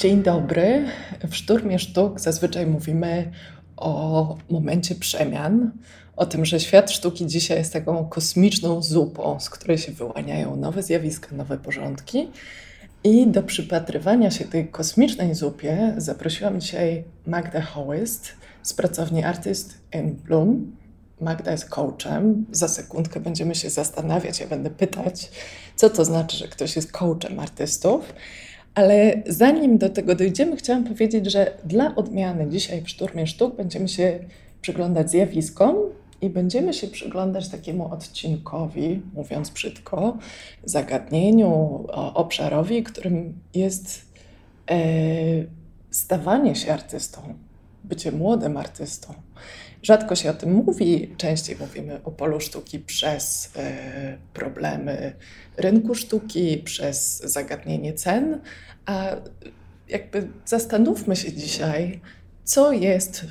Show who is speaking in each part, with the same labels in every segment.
Speaker 1: Dzień dobry. W Szturmie Sztuk zazwyczaj mówimy o momencie przemian, o tym, że świat sztuki dzisiaj jest taką kosmiczną zupą, z której się wyłaniają nowe zjawiska, nowe porządki. I do przypatrywania się tej kosmicznej zupie zaprosiłam dzisiaj Magdę Hołyst z pracowni Artist in Bloom. Magda jest coachem. Za sekundkę będziemy się zastanawiać, ja będę pytać, co to znaczy, że ktoś jest coachem artystów. Ale zanim do tego dojdziemy, chciałam powiedzieć, że dla odmiany dzisiaj w Szturmie Sztuk będziemy się przyglądać zjawiskom i będziemy się przyglądać takiemu odcinkowi, mówiąc brzydko, zagadnieniu, obszarowi, którym jest e, stawanie się artystą, bycie młodym artystą. Rzadko się o tym mówi, częściej mówimy o polu sztuki przez e, problemy rynku sztuki, przez zagadnienie cen, a jakby zastanówmy się dzisiaj, co jest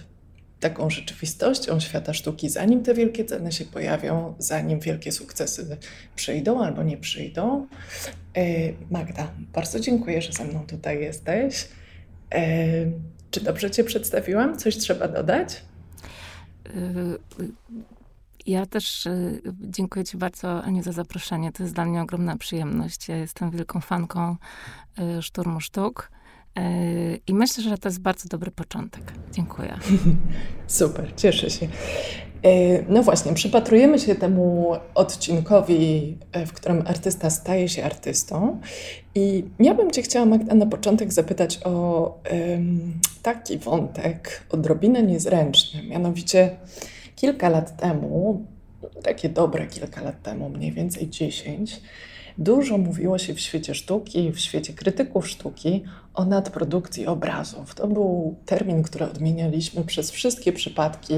Speaker 1: taką rzeczywistością świata sztuki, zanim te wielkie ceny się pojawią, zanim wielkie sukcesy przyjdą albo nie przyjdą. E, Magda, bardzo dziękuję, że ze mną tutaj jesteś. E, czy dobrze Cię przedstawiłam? Coś trzeba dodać?
Speaker 2: Y, ja też y, dziękuję Ci bardzo, Aniu, za zaproszenie. To jest dla mnie ogromna przyjemność. Ja jestem wielką fanką y, Szturmu Sztuk. I myślę, że to jest bardzo dobry początek. Dziękuję.
Speaker 1: Super, cieszę się. No właśnie, przypatrujemy się temu odcinkowi, w którym artysta staje się artystą. I ja bym Cię chciała, Magda, na początek zapytać o taki wątek, odrobinę niezręczny. Mianowicie kilka lat temu, takie dobre kilka lat temu, mniej więcej dziesięć, Dużo mówiło się w świecie sztuki, w świecie krytyków sztuki o nadprodukcji obrazów. To był termin, który odmienialiśmy przez wszystkie przypadki,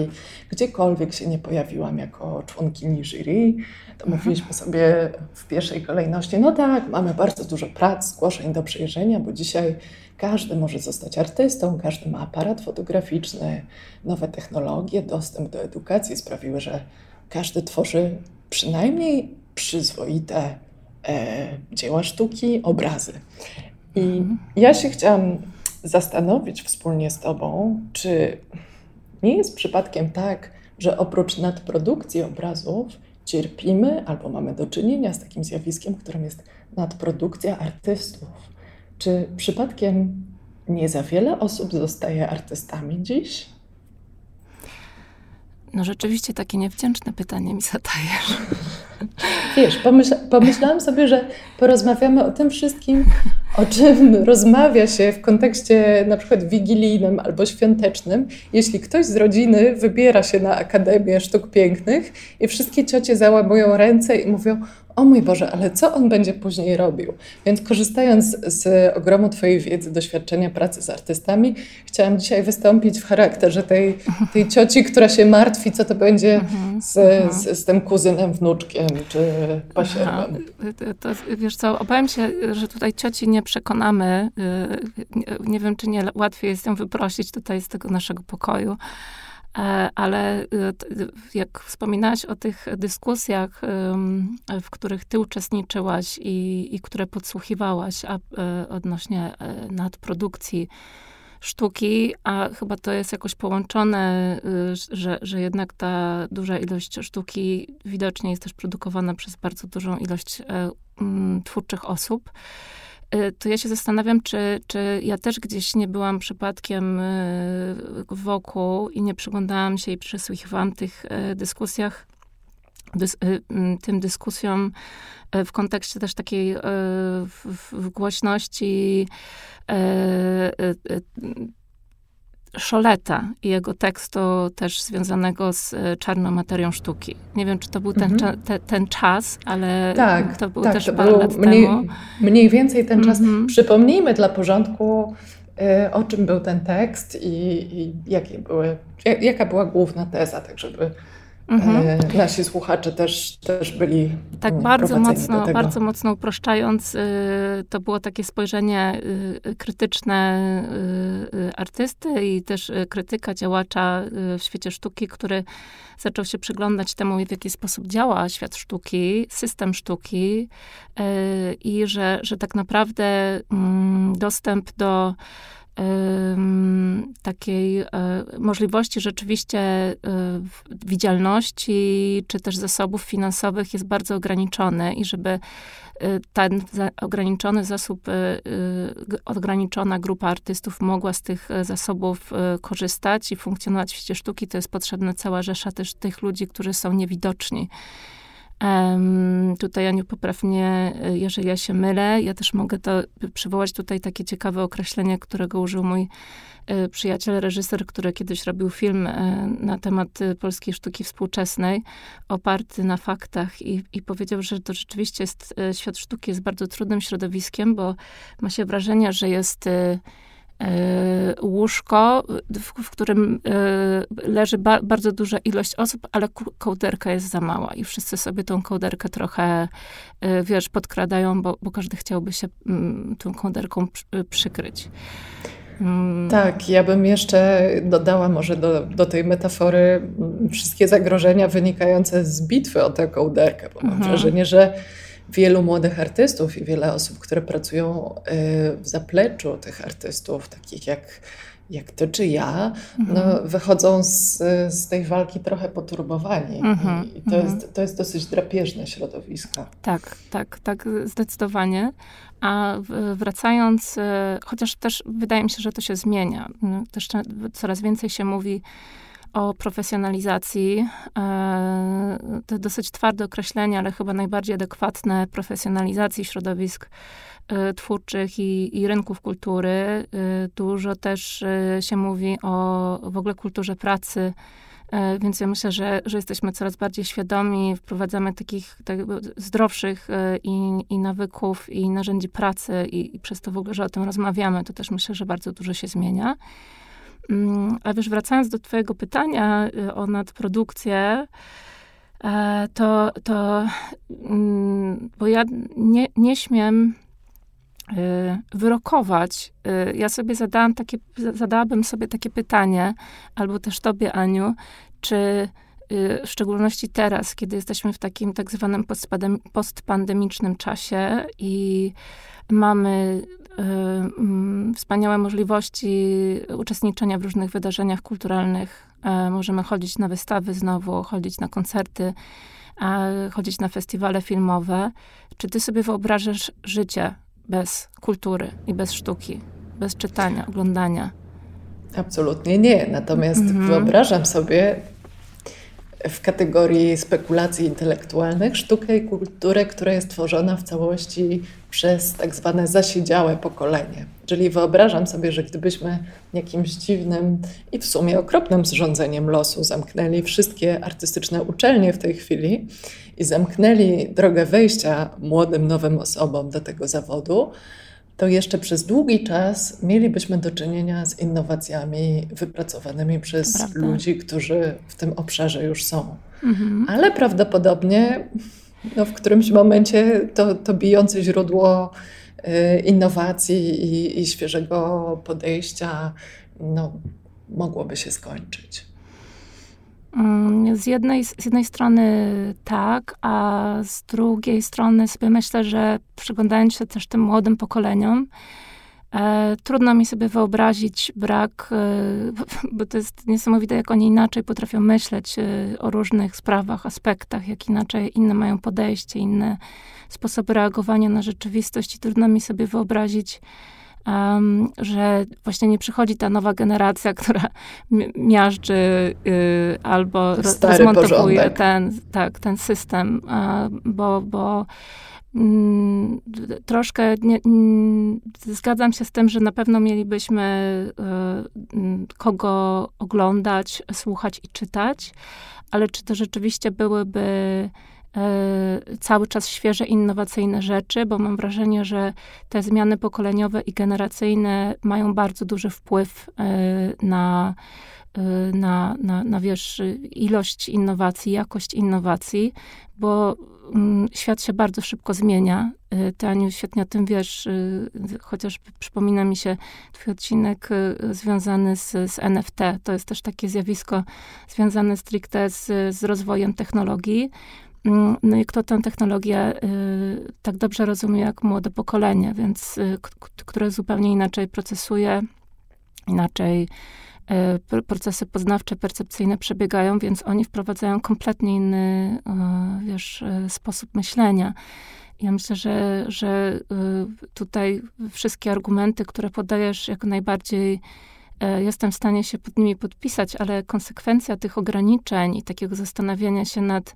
Speaker 1: gdziekolwiek się nie pojawiłam jako członkini jury. To mhm. mówiliśmy sobie w pierwszej kolejności, no tak, mamy bardzo dużo prac, zgłoszeń do przejrzenia, bo dzisiaj każdy może zostać artystą, każdy ma aparat fotograficzny, nowe technologie, dostęp do edukacji sprawiły, że każdy tworzy przynajmniej przyzwoite e, dzieła sztuki, obrazy. I ja się chciałam zastanowić wspólnie z Tobą, czy nie jest przypadkiem tak, że oprócz nadprodukcji obrazów cierpimy albo mamy do czynienia z takim zjawiskiem, którym jest nadprodukcja artystów. Czy przypadkiem nie za wiele osób zostaje artystami dziś?
Speaker 2: No rzeczywiście takie niewdzięczne pytanie mi zadajesz.
Speaker 1: Wiesz, pomyśla, pomyślałam sobie, że porozmawiamy o tym wszystkim, o czym rozmawia się w kontekście na przykład wigilijnym albo świątecznym, jeśli ktoś z rodziny wybiera się na Akademię Sztuk Pięknych i wszystkie ciocie załamują ręce i mówią, o mój Boże, ale co on będzie później robił? Więc korzystając z ogromu Twojej wiedzy, doświadczenia pracy z artystami, chciałam dzisiaj wystąpić w charakterze tej, tej cioci, która się martwi, co to będzie mhm. z, z, z tym kuzynem, wnuczkiem czy pasierbem.
Speaker 2: To, wiesz co, obawiam się, że tutaj cioci nie przekonamy. Y, nie wiem, czy nie łatwiej jest ją wyprosić tutaj z tego naszego pokoju. E, ale y, jak wspominałaś o tych dyskusjach, w których ty uczestniczyłaś i, i które podsłuchiwałaś a, e, odnośnie e, nadprodukcji sztuki, a chyba to jest jakoś połączone, y, że, że jednak ta duża ilość sztuki widocznie jest też produkowana przez bardzo dużą ilość twórczych osób. Y, to ja się zastanawiam, czy, czy ja też gdzieś nie byłam przypadkiem y, wokół i nie przyglądałam się i przysłuchiwałam tych y, dyskusjach, dys, tym dyskusjom w kontekście też takiej w, głośności Szoleta i jego tekstu też związanego z e, czarną materią sztuki. Nie wiem, czy to był ten, mhm. te, ten czas, ale tak, to był tak, też to parę lat
Speaker 1: mniej,
Speaker 2: temu.
Speaker 1: Mniej więcej ten czas. Mhm. Przypomnijmy dla porządku, y, o czym był ten tekst i, i jakie były, jaka była główna teza, tak żeby Mhm. E, nasi słuchacze też, też byli.
Speaker 2: Tak, mm, bardzo mocno, bardzo mocno uproszczając, y, to było takie spojrzenie y, krytyczne y, artysty i też krytyka działacza w świecie sztuki, który zaczął się przyglądać temu, w jaki sposób działa świat sztuki, system sztuki i że, że tak naprawdę mm, dostęp do takiej e, możliwości rzeczywiście e, widzialności, czy też zasobów finansowych jest bardzo ograniczony i żeby e, ten ograniczony zasób, ograniczona grupa artystów mogła z tych zasobów korzystać i funkcjonować w świecie sztuki, to jest potrzebna cała rzesza też tych ludzi, którzy są niewidoczni. Um, tutaj, Aniu, popraw mnie, jeżeli ja się mylę. Ja też mogę to przywołać tutaj takie ciekawe określenie, którego użył mój y, przyjaciel, reżyser, który kiedyś robił film y, na temat y, polskiej sztuki współczesnej, oparty na faktach i, i powiedział, że to rzeczywiście jest, świat sztuki jest bardzo trudnym środowiskiem, bo ma się wrażenie, że jest łóżko, w, w którym e, leży ba bardzo duża ilość osób, ale kołderka jest za mała i wszyscy sobie tą kołderkę trochę, e, wiesz, podkradają, bo, bo każdy chciałby się mm, tą kołderką przykryć.
Speaker 1: Mm. Tak, ja bym jeszcze dodała może do, do tej metafory mm, wszystkie zagrożenia wynikające z bitwy o tę kołderkę, bo mam mhm. wrażenie, że wielu młodych artystów i wiele osób, które pracują y, w zapleczu tych artystów, takich jak, jak ty czy ja, no, mhm. wychodzą z, z tej walki trochę poturbowani. Mhm. I to, mhm. jest, to jest dosyć drapieżne środowisko.
Speaker 2: Tak, tak, tak, zdecydowanie. A wracając, y, chociaż też wydaje mi się, że to się zmienia. Też coraz więcej się mówi o profesjonalizacji. E, to dosyć twarde określenie, ale chyba najbardziej adekwatne profesjonalizacji środowisk e, twórczych i, i rynków kultury. E, dużo też się mówi o w ogóle kulturze pracy. Więc ja myślę, że, że jesteśmy coraz bardziej świadomi, wprowadzamy takich tak zdrowszych i, i nawyków, i narzędzi pracy, i, i przez to w ogóle, że o tym rozmawiamy, to też myślę, że bardzo dużo się zmienia. Mm, a wiesz, wracając do Twojego pytania y, o nadprodukcję, e, to, to mm, bo ja nie, nie śmiem y, wyrokować. Y, ja sobie zadałam takie, zadałabym sobie takie pytanie, albo też tobie, Aniu, czy w szczególności teraz, kiedy jesteśmy w takim tak zwanym postpandemicznym czasie i mamy wspaniałe możliwości uczestniczenia w różnych wydarzeniach kulturalnych. E, możemy chodzić na wystawy znowu, chodzić na koncerty, chodzić na festiwale filmowe. Czy ty sobie wyobrażasz życie bez kultury i bez sztuki, bez czytania, oglądania?
Speaker 1: Absolutnie nie. Natomiast mm -hmm. wyobrażam sobie w kategorii spekulacji intelektualnych sztukę i kulturę, która jest tworzona w całości przez tak zwane zasiedziałe pokolenie. Czyli wyobrażam sobie, że gdybyśmy jakimś dziwnym i w sumie okropnym zrządzeniem losu zamknęli wszystkie artystyczne uczelnie w tej chwili i zamknęli drogę wejścia młodym, nowym osobom do tego zawodu, to jeszcze przez długi czas mielibyśmy do czynienia z innowacjami wypracowanymi przez Prawda. ludzi, którzy w tym obszarze już są. Mhm. Ale prawdopodobnie no, w którymś momencie to, to bijące źródło y, innowacji i, i świeżego podejścia no, mogłoby się skończyć.
Speaker 2: Mm, z jednej, z jednej strony tak, a z drugiej strony sobie myślę, że przyglądając się też tym młodym pokoleniom, e, trudno mi sobie wyobrazić brak, e, bo to jest niesamowite, jak oni inaczej potrafią myśleć e, o różnych sprawach, aspektach, jak inaczej inne mają podejście, inne sposoby reagowania na rzeczywistość i trudno mi sobie wyobrazić, um, że właśnie nie przychodzi ta nowa generacja, która miażdży y, albo Stary rozmontowuje ten, tak, ten system, bo, bo mm, troszkę nie, mm, zgadzam się z tym, że na pewno mielibyśmy y, mm, kogo oglądać, słuchać i czytać, ale czy to rzeczywiście byłyby cały czas świeże, innowacyjne rzeczy, bo mam wrażenie, że te zmiany pokoleniowe i generacyjne mają bardzo duży wpływ e, na na, na, na wiesz, ilość innowacji, jakość innowacji, bo mm, świat się bardzo szybko zmienia. Ty, Aniu, świetnie o tym wiesz, chociaż przypomina mi się twój odcinek związany z, z NFT. To jest też takie zjawisko związane stricte z, z rozwojem technologii. Mm, no i kto tę technologię y, tak dobrze rozumie jak młode pokolenie, więc y, które zupełnie inaczej procesuje, inaczej y, procesy poznawcze, percepcyjne przebiegają, więc oni wprowadzają kompletnie inny, wiesz, sposób myślenia. Ja myślę, że, że tutaj wszystkie argumenty, które podajesz, jak najbardziej jestem w stanie się pod nimi podpisać, ale konsekwencja tych ograniczeń i takiego zastanawiania się nad E,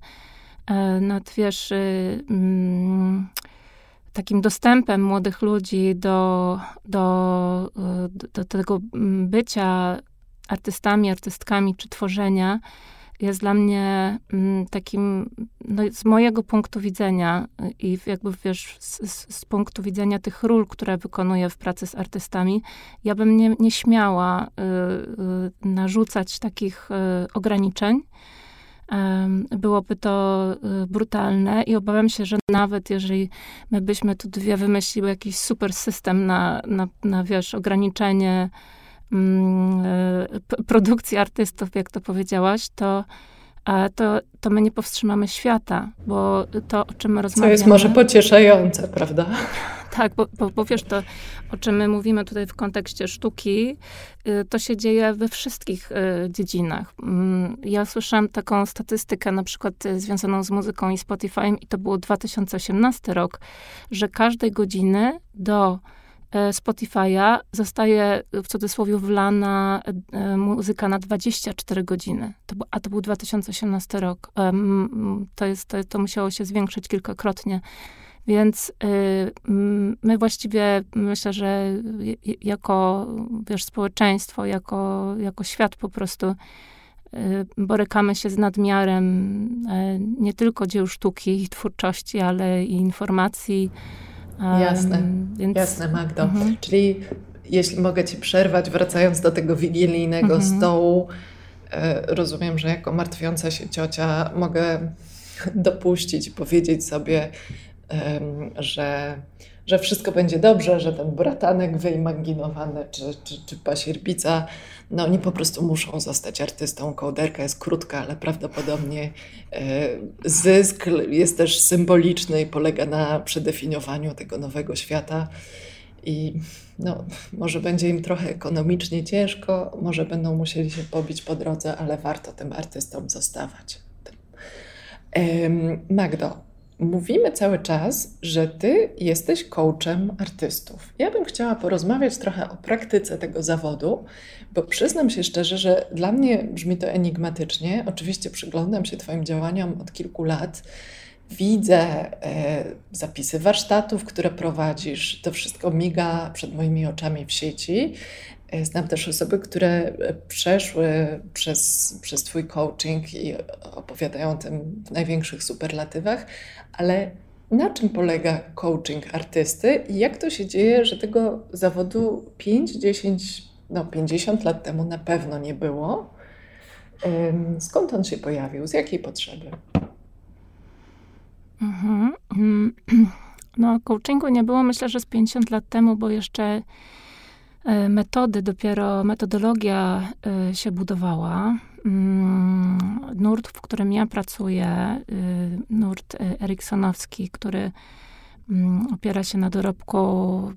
Speaker 2: nad, wiesz, y, mm, takim dostępem młodych ludzi do, do, y, do tego mm, bycia artystami, artystkami czy tworzenia jest dla mnie mm, takim, no, z mojego punktu widzenia i jakby wiesz, z, z, punktu widzenia tych ról, które wykonuję w pracy z artystami, ja bym nie, nie śmiała y, y, narzucać takich y, ograniczeń, byłoby to y, brutalne i obawiam się, że nawet jeżeli my byśmy tu dwie wymyśliły jakiś super system na, na, na wiesz, ograniczenie mm, y, produkcji artystów, jak to powiedziałaś, to to, to my nie powstrzymamy świata, bo to, o czym my rozmawiamy...
Speaker 1: Co jest może pocieszające, prawda?
Speaker 2: Tak, bo, bo, bo, wiesz, to o czym my mówimy tutaj w kontekście sztuki, y, to się dzieje we wszystkich y, dziedzinach. Mm, ja słyszałam taką statystykę, na przykład y, związaną z muzyką i Spotify'em, i to był 2018 rok, że każdej godziny do Spotify'a zostaje w cudzysłowie wlana muzyka na 24 godziny. To, a to był 2018 rok. To, jest, to, to musiało się zwiększyć kilkakrotnie więc y, my właściwie myślę, że jako wiesz, społeczeństwo, jako, jako świat po prostu y, borykamy się z nadmiarem y, nie tylko dzieł sztuki i twórczości, ale i informacji.
Speaker 1: Jasne, więc... jasne Magdo. Mhm. Czyli jeśli mogę ci przerwać, wracając do tego wigilijnego mhm. stołu, rozumiem, że jako martwiąca się ciocia mogę dopuścić, powiedzieć sobie, że, że wszystko będzie dobrze, że ten bratanek wyimaginowany czy, czy, czy pasierbica, no oni po prostu muszą zostać artystą. Kołderka jest krótka, ale prawdopodobnie e, zysk jest też symboliczny i polega na przedefiniowaniu tego nowego świata. I no, może będzie im trochę ekonomicznie ciężko, może będą musieli się pobić po drodze, ale warto tym artystom zostawać. Magdo, Mówimy cały czas, że ty jesteś coachem artystów. Ja bym chciała porozmawiać trochę o praktyce tego zawodu, bo przyznam się szczerze, że dla mnie brzmi to enigmatycznie. Oczywiście przyglądam się Twoim działaniom od kilku lat. Widzę e, zapisy warsztatów, które prowadzisz. To wszystko miga przed moimi oczami w sieci. E, znam też osoby, które przeszły przez, przez Twój coaching i opowiadają o tym w największych superlatywach, ale na czym polega coaching artysty i jak to się dzieje, że tego zawodu 5, 10, no 50 lat temu na pewno nie było? Skąd on się pojawił? Z jakiej potrzeby?
Speaker 2: Mhm. No, coachingu nie było myślę, że z 50 lat temu, bo jeszcze metody, dopiero metodologia e, się budowała. Mm, nurt, w którym ja pracuję, e, nurt eriksonowski, który mm, opiera się na dorobku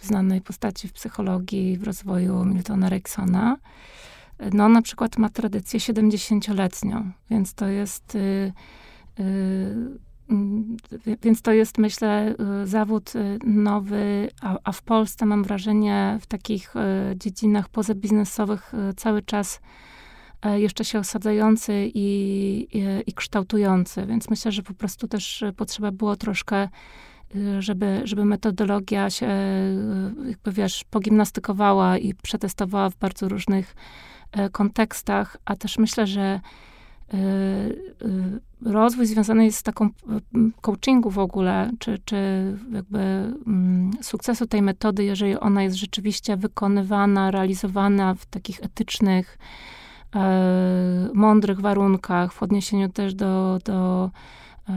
Speaker 2: znanej postaci w psychologii, w rozwoju Miltona Eriksona, no na przykład ma tradycję 70-letnią, więc to jest Mm, więc to jest, myślę, y, zawód y, nowy, a, a, w Polsce mam wrażenie, w takich y, dziedzinach pozabiznesowych cały czas jeszcze się osadzający i, i, i kształtujący. Więc myślę, że po prostu też potrzeba było troszkę, żeby, żeby metodologia się, jakby wiesz, pogimnastykowała i przetestowała w bardzo różnych kontekstach, a też myślę, że rozwój związany jest z taką y, coachingu w ogóle, czy, czy jakby mm, sukcesu tej metody, jeżeli ona jest rzeczywiście wykonywana, realizowana w takich etycznych, mądrych warunkach, w odniesieniu też do, do,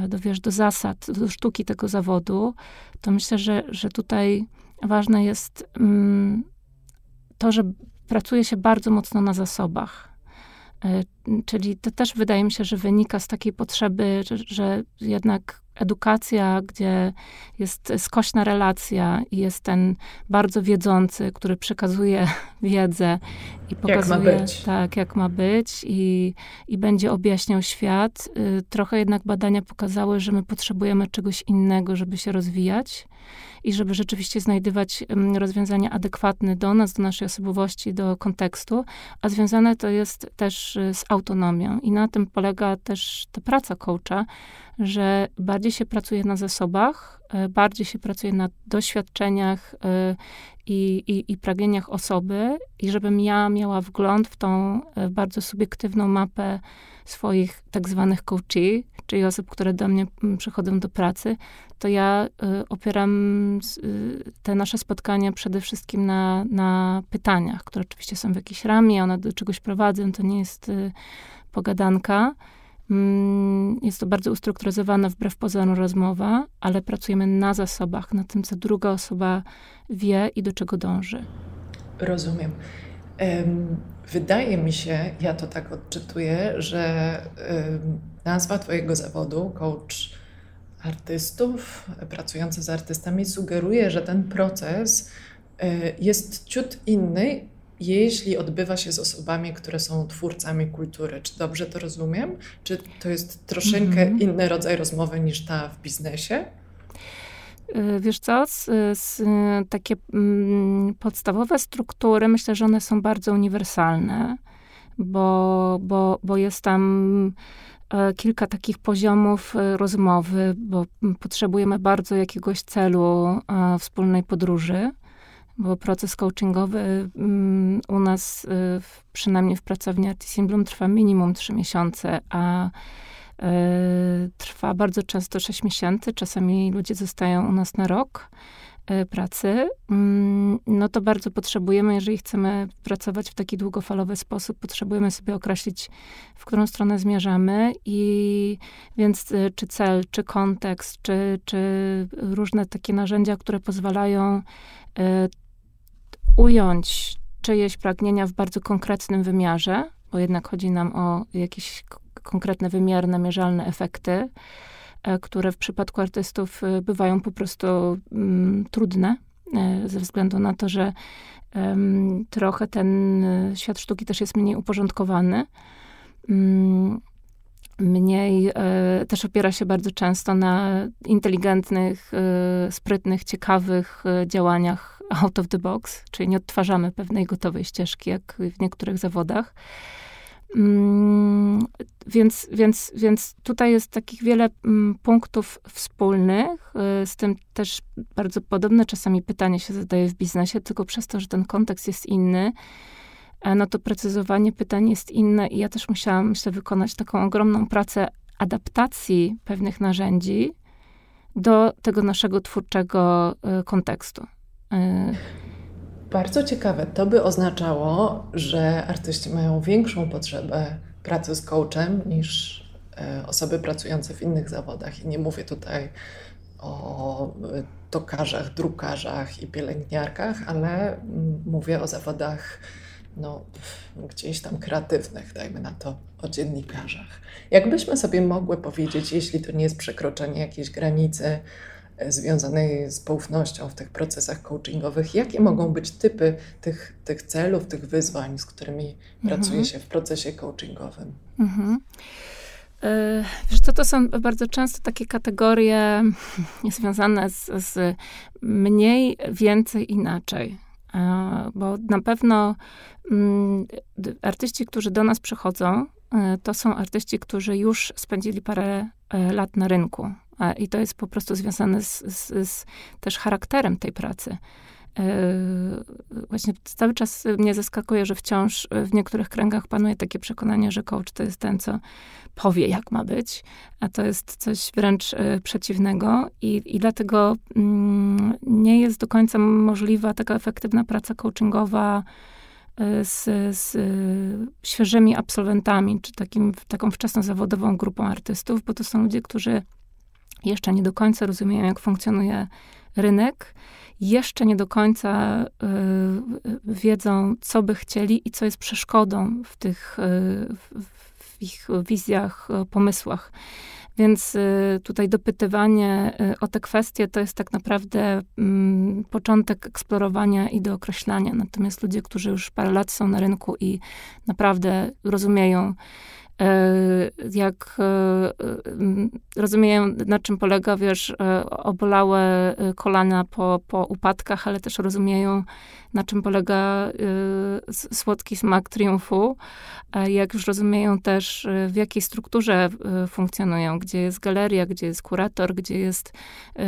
Speaker 2: do, wiesz, do zasad, do sztuki tego zawodu, to myślę, że, że tutaj ważne jest mm, to, że pracuje się bardzo mocno na zasobach. Czyli to też wydaje mi się, że wynika z takiej potrzeby, że, że jednak edukacja, gdzie jest skośna relacja i jest ten bardzo wiedzący, który przekazuje wiedzę i pokazuje,
Speaker 1: jak
Speaker 2: tak, jak ma być i, i będzie objaśniał świat. Y, trochę jednak badania pokazały, że my potrzebujemy czegoś innego, żeby się rozwijać i żeby rzeczywiście znajdywać rozwiązania adekwatne do nas, do naszej osobowości, do kontekstu, a związane to jest też y, z autonomią. I na tym polega też ta praca coacha, że bardziej się pracuje na zasobach, y, bardziej się pracuje na doświadczeniach y, i, i, i pragnieniach osoby, i żebym ja miała wgląd w tą bardzo subiektywną mapę swoich tak zwanych coachi, czyli osób, które do mnie mm, przychodzą do pracy, to ja y, opieram y, te nasze spotkania przede wszystkim na, na pytaniach, które oczywiście są w jakiejś ramie, one do czegoś prowadzą, to nie jest y, pogadanka. Mm, jest to bardzo ustrukturyzowana, wbrew pozorom rozmowa, ale pracujemy na zasobach, na tym, co druga osoba wie i do czego dąży.
Speaker 1: Rozumiem. Wydaje mi się, ja to tak odczytuję, że nazwa Twojego zawodu, coach artystów, pracujący z artystami, sugeruje, że ten proces y, jest ciut inny, jeśli odbywa się z osobami, które są twórcami kultury. Czy dobrze to rozumiem? Czy to jest troszeczkę mm -hmm. inny rodzaj rozmowy niż ta w biznesie?
Speaker 2: Y, wiesz co, z, z, takie mm, podstawowe struktury, myślę, że one są bardzo uniwersalne, bo, bo, bo jest tam e, kilka takich poziomów e, rozmowy, bo potrzebujemy bardzo jakiegoś celu e, wspólnej podróży, bo proces coachingowy mm, u nas, przynajmniej w pracowni Artisim Bloom, trwa minimum trzy miesiące, a trwa bardzo często 6 miesięcy, czasami ludzie zostają u nas na rok. e, pracy, mm, no to bardzo potrzebujemy, jeżeli chcemy pracować w taki długofalowy sposób, potrzebujemy sobie określić, w którą stronę zmierzamy i więc e, czy cel, czy kontekst, czy, czy różne takie narzędzia, które pozwalają e, ująć czyjeś pragnienia w bardzo konkretnym wymiarze, bo jednak chodzi nam o jakieś konkretne, wymierne, mierzalne efekty, które w przypadku artystów e, bywają po prostu mm, trudne, e, ze względu na to, że trochę ten świat sztuki też jest mniej uporządkowany. Um, mniej, e, też opiera się bardzo często na inteligentnych, e, sprytnych, ciekawych e, działaniach out of the box, czyli nie odtwarzamy pewnej gotowej ścieżki, jak w niektórych zawodach. Mm, więc, więc, więc tutaj jest takich wiele mm, punktów wspólnych, y, z tym też bardzo podobne czasami pytanie się zadaje w biznesie, tylko przez to, że ten kontekst jest inny, no to precyzowanie pytań jest inne i ja też musiałam, myślę, wykonać taką ogromną pracę adaptacji pewnych narzędzi do tego naszego twórczego y, kontekstu.
Speaker 1: Bardzo ciekawe. To by oznaczało, że artyści mają większą potrzebę pracy z coachem niż e, osoby pracujące w innych zawodach. I nie mówię tutaj o tokarzach, drukarzach i pielęgniarkach, ale mówię o zawodach no, gdzieś tam kreatywnych, dajmy na to, o dziennikarzach. Jakbyśmy sobie mogły powiedzieć, jeśli to nie jest przekroczenie jakiejś granicy, związanej z poufnością w tych procesach coachingowych. Jakie mogą być typy tych, tych celów, tych wyzwań, z którymi mhm. pracuje się w procesie coachingowym? Mhm.
Speaker 2: E, wiesz co, to są bardzo często takie kategorie związane z, z mniej, więcej, inaczej. E, bo na pewno mm, artyści, którzy do nas przychodzą, e, to są artyści, którzy już spędzili parę lat na rynku. I to jest po prostu związane z, z, z też charakterem tej pracy. E, właśnie cały czas mnie zaskakuje, że wciąż w niektórych kręgach panuje takie przekonanie, że coach to jest ten, co powie, jak ma być, a to jest coś wręcz e, przeciwnego i, i dlatego mm, nie jest do końca możliwa taka efektywna praca coachingowa z, z świeżymi absolwentami, czy takim, taką wczesną zawodową grupą artystów, bo to są ludzie, którzy jeszcze nie do końca rozumieją, jak funkcjonuje rynek, jeszcze nie do końca y, wiedzą, co by chcieli i co jest przeszkodą w tych y, w, w ich wizjach, pomysłach. Więc y, tutaj dopytywanie y, o te kwestie to jest tak naprawdę mm, początek eksplorowania i dookreślania. Natomiast ludzie, którzy już parę lat są na rynku i naprawdę rozumieją, jak e, e, rozumieją, na czym polega, wiesz, obolałe kolana po, po upadkach, ale też rozumieją, na czym polega słodki smak triumfu, jak już rozumieją też, w jakiej strukturze funkcjonują, gdzie jest galeria, gdzie jest kurator, gdzie jest,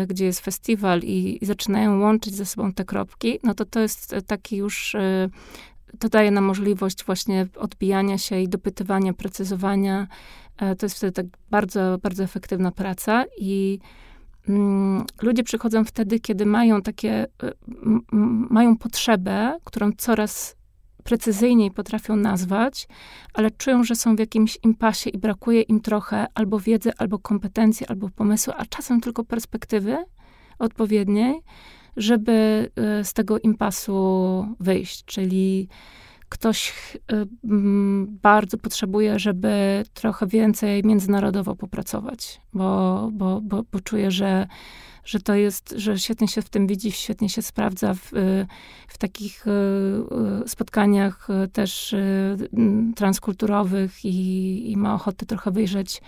Speaker 2: gdzie jest festiwal i, i zaczynają łączyć ze sobą te kropki, no to to jest taki już to daje nam możliwość właśnie odbijania się i dopytywania, precyzowania. E, to jest wtedy tak bardzo, bardzo efektywna praca i mm, ludzie przychodzą wtedy, kiedy mają takie, e, mają potrzebę, którą coraz precyzyjniej potrafią nazwać, ale czują, że są w jakimś impasie i brakuje im trochę albo wiedzy, albo kompetencji, albo pomysłu, a czasem tylko perspektywy odpowiedniej żeby y, z tego impasu wyjść. Czyli ktoś y, bardzo potrzebuje, żeby trochę więcej międzynarodowo popracować, bo, bo, bo, bo czuje, że, że to jest, że świetnie się w tym widzi, świetnie się sprawdza w, w takich y, spotkaniach też transkulturowych i, i ma ochotę trochę wyjrzeć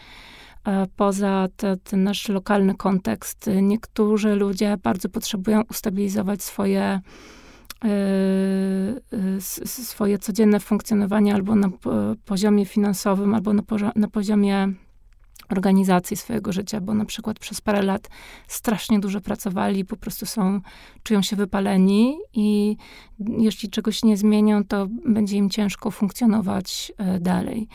Speaker 2: poza te, ten nasz lokalny kontekst. Niektórzy ludzie bardzo potrzebują ustabilizować swoje e, e, swoje codzienne funkcjonowanie albo na poziomie finansowym, albo na poziomie organizacji swojego życia, bo na przykład przez parę lat strasznie dużo pracowali, po prostu są, czują się wypaleni i jeśli czegoś nie zmienią, to będzie im ciężko funkcjonować dalej.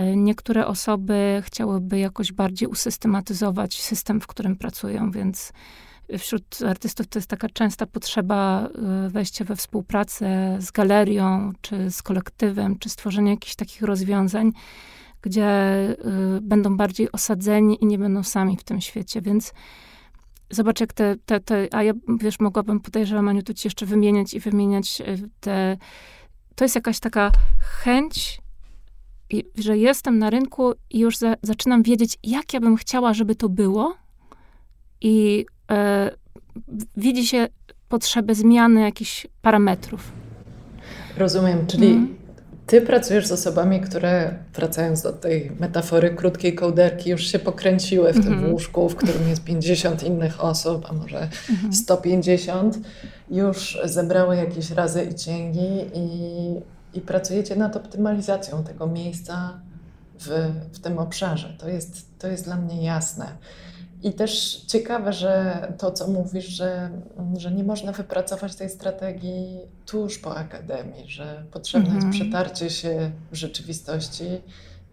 Speaker 2: E, niektóre osoby chciałyby jakoś bardziej usystematyzować system, w którym pracują, więc wśród artystów to jest taka częsta potrzeba e, wejścia we współpracę z galerią, czy z kolektywem, czy stworzenia jakichś takich rozwiązań, gdzie e, będą bardziej osadzeni i nie będą sami w tym świecie, więc zobacz, jak te, te, te a ja, wiesz, mogłabym, podejrzewam, Aniu, tu ci jeszcze wymieniać i wymieniać te, to jest jakaś taka chęć że jestem na rynku i już za, zaczynam wiedzieć, jak ja bym chciała, żeby to było. I e, widzi się potrzebę zmiany jakichś parametrów.
Speaker 1: Rozumiem, czyli mm. ty pracujesz z osobami, które, wracając do tej metafory krótkiej kołderki, już się pokręciły w mm -hmm. tym mhm. łóżku, w którym jest 50 innych osób, a może mm -hmm. 150, już zebrały jakieś razy i cięgi i i pracujecie nad optymalizacją tego miejsca w, w tym obszarze. To jest, to jest dla mnie jasne. I też ciekawe, że to, co mówisz, że, że nie można wypracować tej strategii tuż po akademii, że potrzebne jest mhm. przetarcie się w rzeczywistości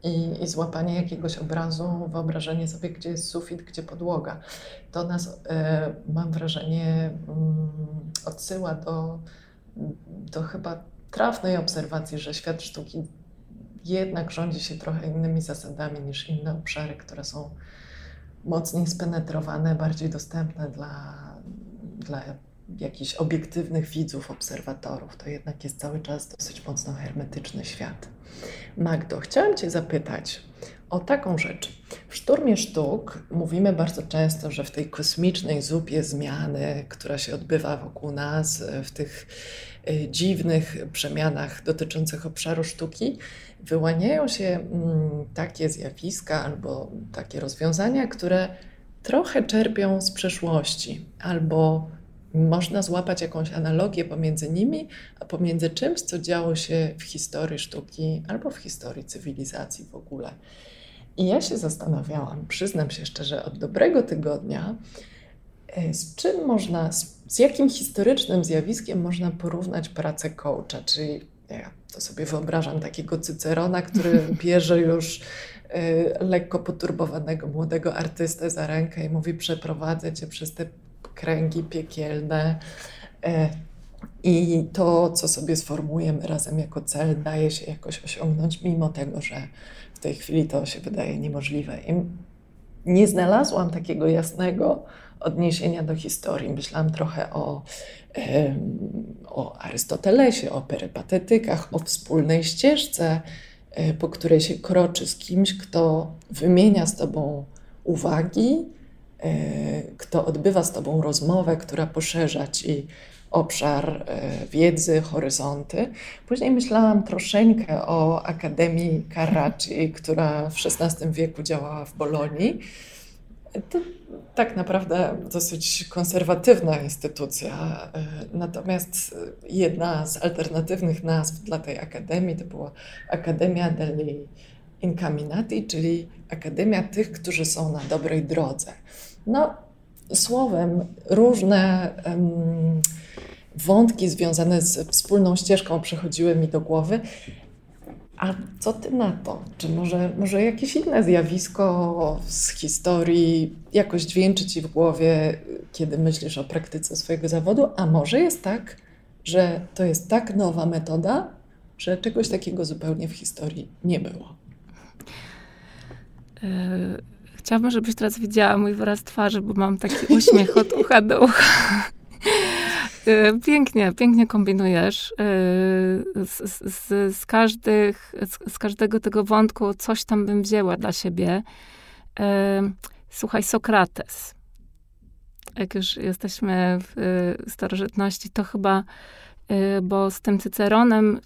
Speaker 1: i, i złapanie jakiegoś obrazu, wyobrażenie sobie, gdzie jest sufit, gdzie podłoga. To nas, e, mam wrażenie, mm, odsyła do, do chyba trafnej obserwacji, że świat sztuki jednak rządzi się trochę innymi zasadami niż inne obszary, które są mocniej spenetrowane, bardziej dostępne dla, dla jakichś obiektywnych widzów, obserwatorów. To jednak jest cały czas dosyć mocno hermetyczny świat. Magdo, chciałam Cię zapytać o taką rzecz. W szturmie sztuk mówimy bardzo często, że w tej kosmicznej zupie zmiany, która się odbywa wokół nas, w tych dziwnych przemianach dotyczących obszaru sztuki, wyłaniają się mm, takie zjawiska albo takie rozwiązania, które trochę czerpią z przeszłości, albo można złapać jakąś analogię pomiędzy nimi, a pomiędzy czymś, co działo się w historii sztuki albo w historii cywilizacji w ogóle. I ja się zastanawiałam, przyznam się szczerze, od dobrego tygodnia, z czym można, z jakim historycznym zjawiskiem można porównać pracę coacha? Czyli ja to sobie wyobrażam takiego Cycerona, który bierze już e, lekko poturbowanego młodego artystę za rękę i mówi: Przeprowadzę cię przez te kręgi piekielne. E, i to, co sobie sformułujemy razem jako cel, daje się jakoś osiągnąć, mimo tego, że w tej chwili to się wydaje niemożliwe. I nie znalazłam takiego jasnego odniesienia do historii. Myślałam trochę o, o Arystotelesie, o perypatetykach, o wspólnej ścieżce, e, po której się kroczy z kimś, kto wymienia z tobą uwagi, e, kto odbywa z tobą rozmowę, która poszerza ci obszar e, wiedzy, horyzonty. Później myślałam troszeczkę o Akademii Carracci, która w XVI wieku działała w Bolonii. To tak naprawdę dosyć konserwatywna instytucja. E, natomiast jedna z alternatywnych nazw dla tej akademii to była Akademia degli Incaminati, czyli Akademia tych, którzy są na dobrej drodze. No, słowem, różne um, wątki związane z wspólną ścieżką przychodziły mi do głowy. A co ty na to? Czy może, może jakieś inne zjawisko z historii jakoś dźwięczy ci w głowie, kiedy myślisz o praktyce swojego zawodu? A może jest tak, że to jest tak nowa metoda, że czegoś takiego zupełnie w historii nie było?
Speaker 2: Yy, chciałabym, żebyś teraz widziała mój wyraz twarzy, bo mam taki uśmiech od ucha do ucha. Y, pięknie, pięknie kombinujesz. Y, z, z, z, każdych, z, każdego tego wątku coś tam bym wzięła dla siebie. Y, słuchaj, Sokrates. Jak już jesteśmy w starożytności, to chyba, bo z tym Cyceronem,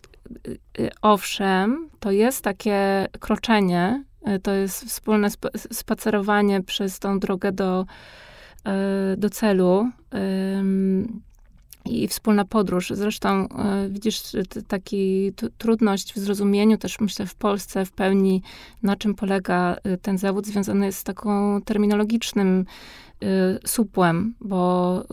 Speaker 2: owszem, to jest takie kroczenie, to jest wspólne spacerowanie przez tą drogę do, do celu i wspólna podróż. Zresztą y, widzisz taki trudność w zrozumieniu też myślę w Polsce w pełni, na czym polega y, ten zawód związany jest z taką terminologicznym y, supłem, bo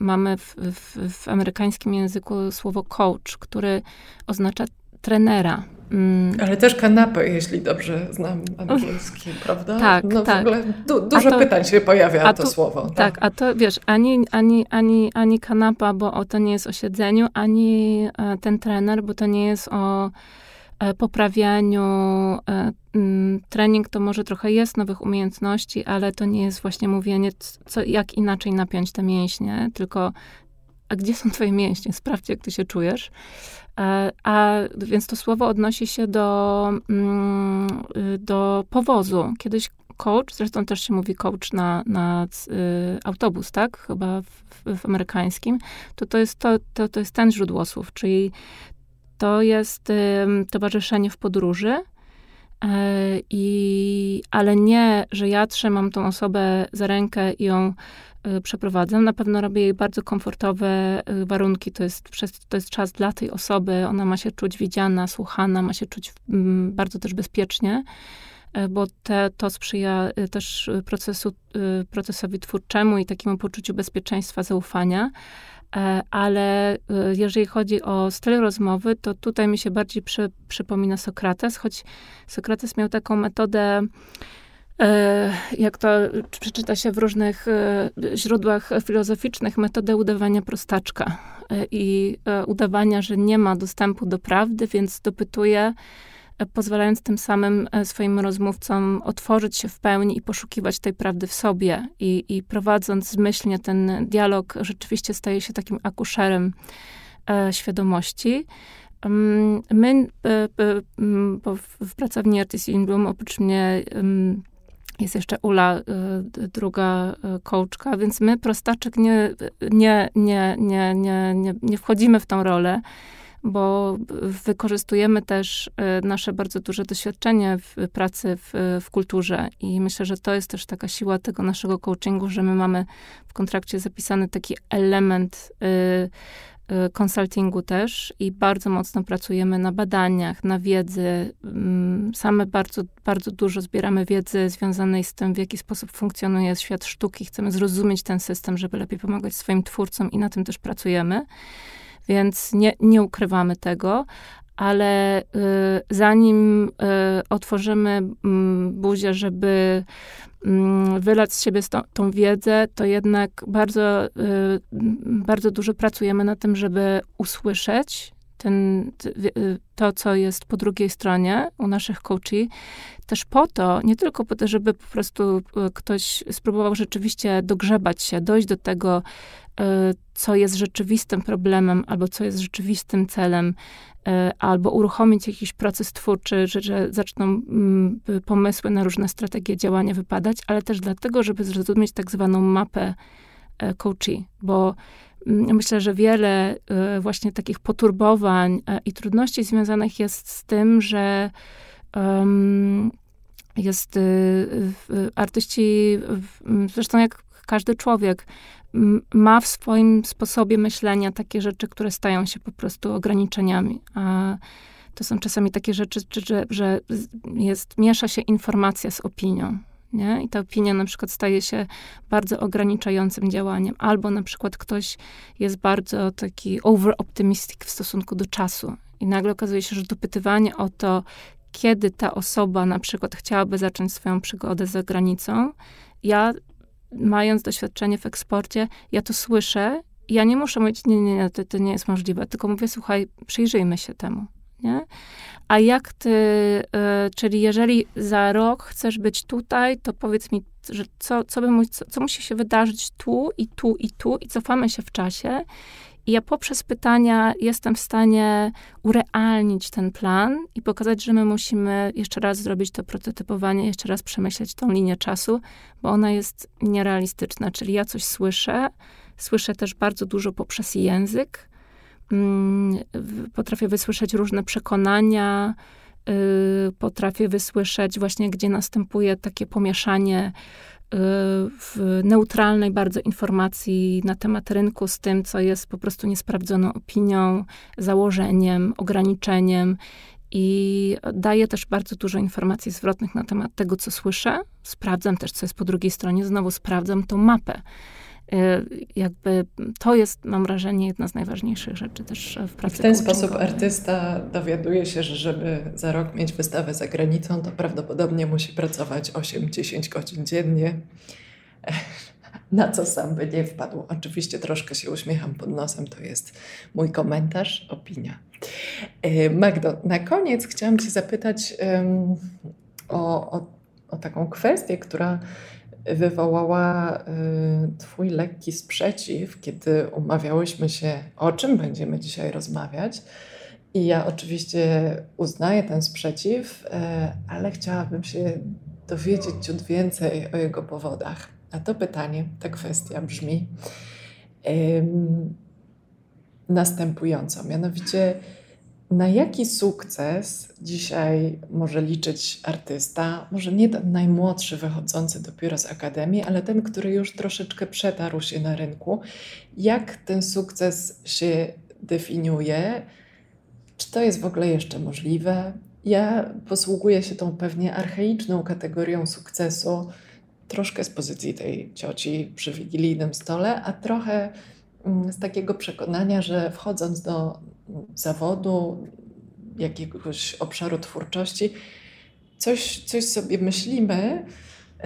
Speaker 2: mamy w, w, w amerykańskim języku słowo coach, który oznacza trenera.
Speaker 1: Mm. Ale też kanapę, jeśli dobrze znam angielski, prawda?
Speaker 2: Tak, no tak.
Speaker 1: W ogóle du dużo to, pytań się pojawia to tu, słowo.
Speaker 2: Tak. tak, a to wiesz, ani, ani, ani, ani kanapa, bo to nie jest o siedzeniu, ani e, ten trener, bo to nie jest o e, poprawianiu. E, mm, trening to może trochę jest nowych umiejętności, ale to nie jest właśnie mówienie, co, jak inaczej napiąć te mięśnie, tylko a gdzie są twoje mięśnie? Sprawdź, jak ty się czujesz. E, a więc to słowo odnosi się do, mm, do powozu. Kiedyś coach, zresztą też się mówi coach na, na y, autobus, tak? Chyba w, w, amerykańskim. To, to, jest, to, to, to jest ten źródło słów, czyli to jest y, towarzyszenie w podróży, y, i, ale nie, że ja trzymam tą osobę za rękę i ją Y, przeprowadzę. Na pewno robię jej bardzo komfortowe y, warunki. To jest, to jest czas dla tej osoby. Ona ma się czuć widziana, słuchana, ma się czuć mm, bardzo też bezpiecznie, bo te, to sprzyja też procesu, procesowi twórczemu i takiemu poczuciu bezpieczeństwa, zaufania. Ale jeżeli chodzi o styl rozmowy, to tutaj mi się bardziej przy, przypomina Sokrates, choć Sokrates miał taką metodę E, jak to przeczyta się w różnych e, źródłach filozoficznych, metodę udawania prostaczka e, i udawania, że nie ma dostępu do prawdy, więc dopytuje, pozwalając tym samym swoim rozmówcom otworzyć się w pełni i poszukiwać tej prawdy w sobie. I, i prowadząc zmyślnie ten dialog, rzeczywiście staje się takim akuszerem świadomości. Mm, my, bo w pracowni Artist in Bloom, oprócz mnie jest jeszcze Ula, druga kołczka, y, więc my, prostaczek, nie, nie, nie, nie, nie, nie, nie wchodzimy w tą rolę, bo wykorzystujemy też y, nasze bardzo duże doświadczenie w pracy w, w kulturze i myślę, że to jest też taka siła tego naszego coachingu, że my mamy w kontrakcie zapisany taki element Y, konsultingu też i bardzo mocno pracujemy na badaniach, na wiedzy. Mm, same bardzo, bardzo dużo zbieramy wiedzy związanej z tym, w jaki sposób funkcjonuje świat sztuki. Chcemy zrozumieć ten system, żeby lepiej pomagać swoim twórcom i na tym też pracujemy. Więc nie, nie ukrywamy tego, ale y, zanim y, otworzymy mm, buzię, żeby mm, wylać z siebie tą, tą wiedzę, to jednak bardzo, y, bardzo dużo pracujemy na tym, żeby usłyszeć ten, to, co jest po drugiej stronie u naszych coachi, też po to, nie tylko po to, żeby po prostu ktoś spróbował rzeczywiście dogrzebać się, dojść do tego, co jest rzeczywistym problemem, albo co jest rzeczywistym celem, albo uruchomić jakiś proces twórczy, że, że zaczną mm, pomysły na różne strategie działania wypadać, ale też dlatego, żeby zrozumieć tak zwaną mapę coachi, bo myślę, że wiele e, właśnie takich poturbowań i trudności związanych jest z tym, że jest artyści, zresztą jak każdy człowiek, ma w swoim sposobie myślenia takie rzeczy, które stają się po prostu ograniczeniami. A to są czasami takie rzeczy, że, że jest, miesza się informacja z opinią. Nie? I ta opinia na przykład staje się bardzo ograniczającym działaniem. Albo na przykład ktoś jest bardzo taki over-optimistic w stosunku do czasu. I nagle okazuje się, że dopytywanie o to, kiedy ta osoba na przykład chciałaby zacząć swoją przygodę za granicą, ja mając doświadczenie w eksporcie, ja to słyszę ja nie muszę mówić, nie, nie, nie, to, to nie jest możliwe, tylko mówię, słuchaj, przyjrzyjmy się temu, nie? A jak ty, y, czyli jeżeli za rok chcesz być tutaj, to powiedz mi, że co, co, by co, co musi się wydarzyć tu i tu i tu i cofamy się w czasie i ja poprzez pytania jestem w stanie urealnić ten plan i pokazać, że my musimy jeszcze raz zrobić to prototypowanie, jeszcze raz przemyśleć tą linię czasu, bo ona jest nierealistyczna. Czyli ja coś słyszę, słyszę też bardzo dużo poprzez język, potrafię wysłyszeć różne przekonania, y, potrafię wysłyszeć właśnie, gdzie następuje takie pomieszanie w neutralnej bardzo informacji na temat rynku z tym, co jest po prostu niesprawdzoną opinią, założeniem, ograniczeniem. I daje też bardzo dużo informacji zwrotnych na temat tego, co słyszę. Sprawdzam też, co jest po drugiej stronie. Znowu sprawdzam tą mapę. Y, jakby to jest, mam wrażenie, jedna z najważniejszych rzeczy też w pracy.
Speaker 1: W ten sposób artysta dowiaduje się, że żeby za rok mieć wystawę za granicą, to prawdopodobnie musi pracować 8-10 godzin dziennie. Na co sam by nie wpadł. Oczywiście troszkę się uśmiecham pod nosem, to jest mój komentarz, opinia. Y, Magdo, na koniec chciałam Cię zapytać um, o, o, o taką kwestię, która wywołała y, Twój lekki sprzeciw, kiedy umawiałyśmy się, o czym będziemy dzisiaj rozmawiać. I ja oczywiście uznaję ten sprzeciw, y, ale chciałabym się dowiedzieć ciut więcej o jego powodach. A to pytanie, ta kwestia brzmi następująco. Mianowicie, na jaki sukces dzisiaj może liczyć artysta? Może nie ten najmłodszy, wychodzący dopiero z akademii, ale ten, który już troszeczkę przetarł się na rynku. Jak ten sukces się definiuje? Czy to jest w ogóle jeszcze możliwe? Ja posługuję się tą pewnie archaiczną kategorią sukcesu, troszkę z pozycji tej cioci przy wigilijnym stole, a trochę z takiego przekonania, że wchodząc do zawodu, jakiegoś obszaru twórczości, coś, coś sobie myślimy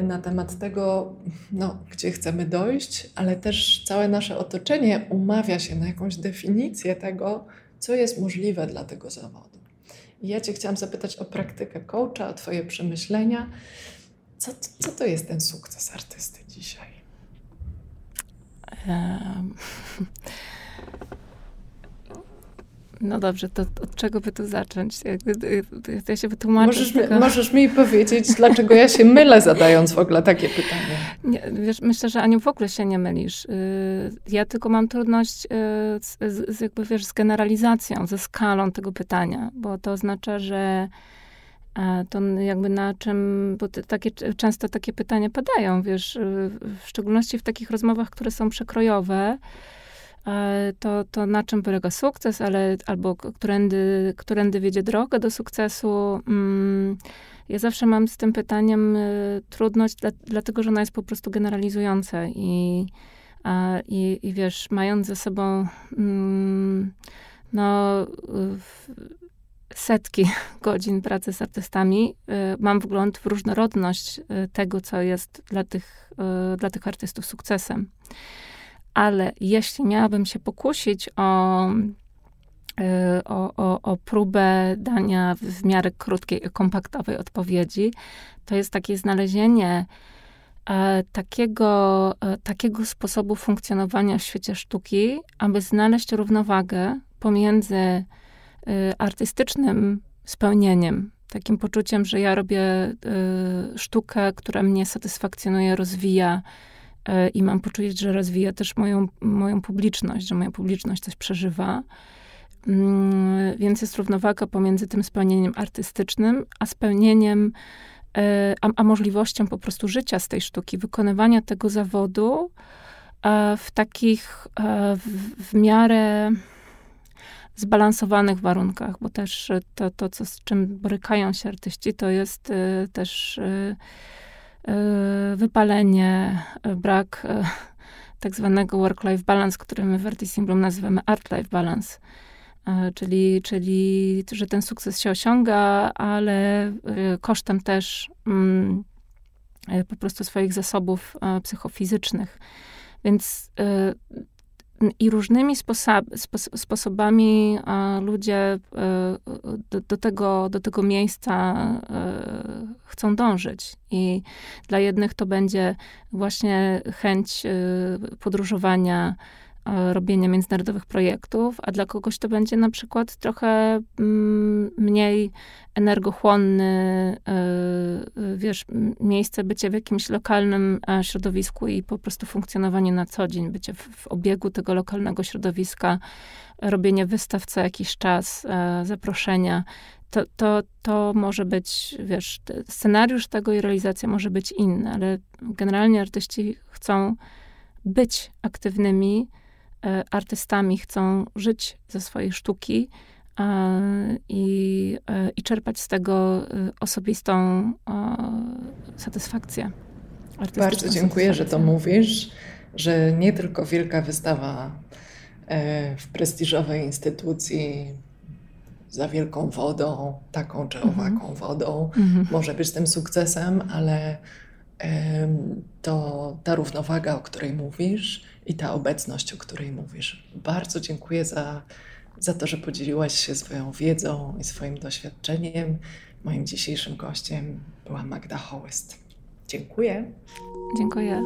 Speaker 1: na temat tego, no, gdzie chcemy dojść, ale też całe nasze otoczenie umawia się na jakąś definicję tego, co jest możliwe dla tego zawodu. I ja Cię chciałam zapytać o praktykę coacha, o Twoje przemyślenia. Co, co to jest ten sukces artysty dzisiaj?
Speaker 2: No dobrze, to od czego by tu zacząć? Ja się wytłumaczę.
Speaker 1: Możesz, mi, możesz mi powiedzieć, dlaczego ja się mylę, zadając w ogóle takie pytanie.
Speaker 2: Nie, wiesz, myślę, że Aniu w ogóle się nie mylisz. Y, ja tylko mam trudność y, z, z, jakby, wiesz, z generalizacją, ze skalą tego pytania, bo to oznacza, że to jakby na czym, bo takie, często takie pytania padają, wiesz, y, w szczególności w takich rozmowach, które są przekrojowe, to, to na czym polega sukces, ale albo którędy, którędy wiedzie drogę do sukcesu. Mm, ja zawsze mam z tym pytaniem y, trudność, dla, dlatego że ona jest po prostu generalizująca i, i, i wiesz, mając ze sobą mm, no, setki godzin pracy z artystami, y, mam wgląd w różnorodność y, tego, co jest dla tych, y, dla tych artystów sukcesem. Ale jeśli miałabym się pokusić o, o, o, o próbę dania w miarę krótkiej, kompaktowej odpowiedzi, to jest takie znalezienie e, takiego, e, takiego sposobu funkcjonowania w świecie sztuki, aby znaleźć równowagę pomiędzy artystycznym spełnieniem, takim poczuciem, że ja robię y, sztukę, która mnie satysfakcjonuje, rozwija y, i mam poczucie, że rozwija też moją, moją publiczność, że moja publiczność coś przeżywa. Mm, więc jest równowaga pomiędzy tym spełnieniem artystycznym, a spełnieniem, a, a możliwością po prostu życia z tej sztuki, wykonywania tego zawodu w takich w, w miarę zbalansowanych warunkach, bo też to, to co, z czym borykają się artyści, to jest y, też y, wypalenie, brak tak zwanego work-life balance, który my w Artist Bloom nazywamy art-life balance. Czyli, czyli, że ten sukces się osiąga, ale kosztem też mm, po prostu swoich zasobów psychofizycznych. Więc i różnymi sposob, sposobami ludzie e, do, do, tego, do tego miejsca e, chcą dążyć. I dla jednych to będzie właśnie chęć e, podróżowania robienia międzynarodowych projektów, a dla kogoś to będzie na przykład trochę mm, mniej energochłonny, e, e, wiesz, miejsce bycie w jakimś lokalnym środowisku i po prostu funkcjonowanie na co dzień, bycie w, w obiegu tego lokalnego środowiska, robienie wystaw co jakiś czas, zaproszenia. To, to, to może być, wiesz, scenariusz tego i realizacja może być inny, ale generalnie artyści chcą być aktywnymi, E, artystami chcą żyć ze swojej sztuki i, e, i czerpać z tego e, osobistą satysfakcję.
Speaker 1: Bardzo dziękuję, że to mówisz, że nie tylko wielka wystawa w prestiżowej instytucji za wielką wodą, taką czy owaką mhm. wodą, mhm. może być tym sukcesem, ale to ta równowaga, o której mówisz i ta obecność, o której mówisz. Bardzo dziękuję za, za to, że podzieliłaś się swoją wiedzą i swoim doświadczeniem. Moim dzisiejszym gościem była Magda Hołyst. Dziękuję.
Speaker 2: Dziękuję.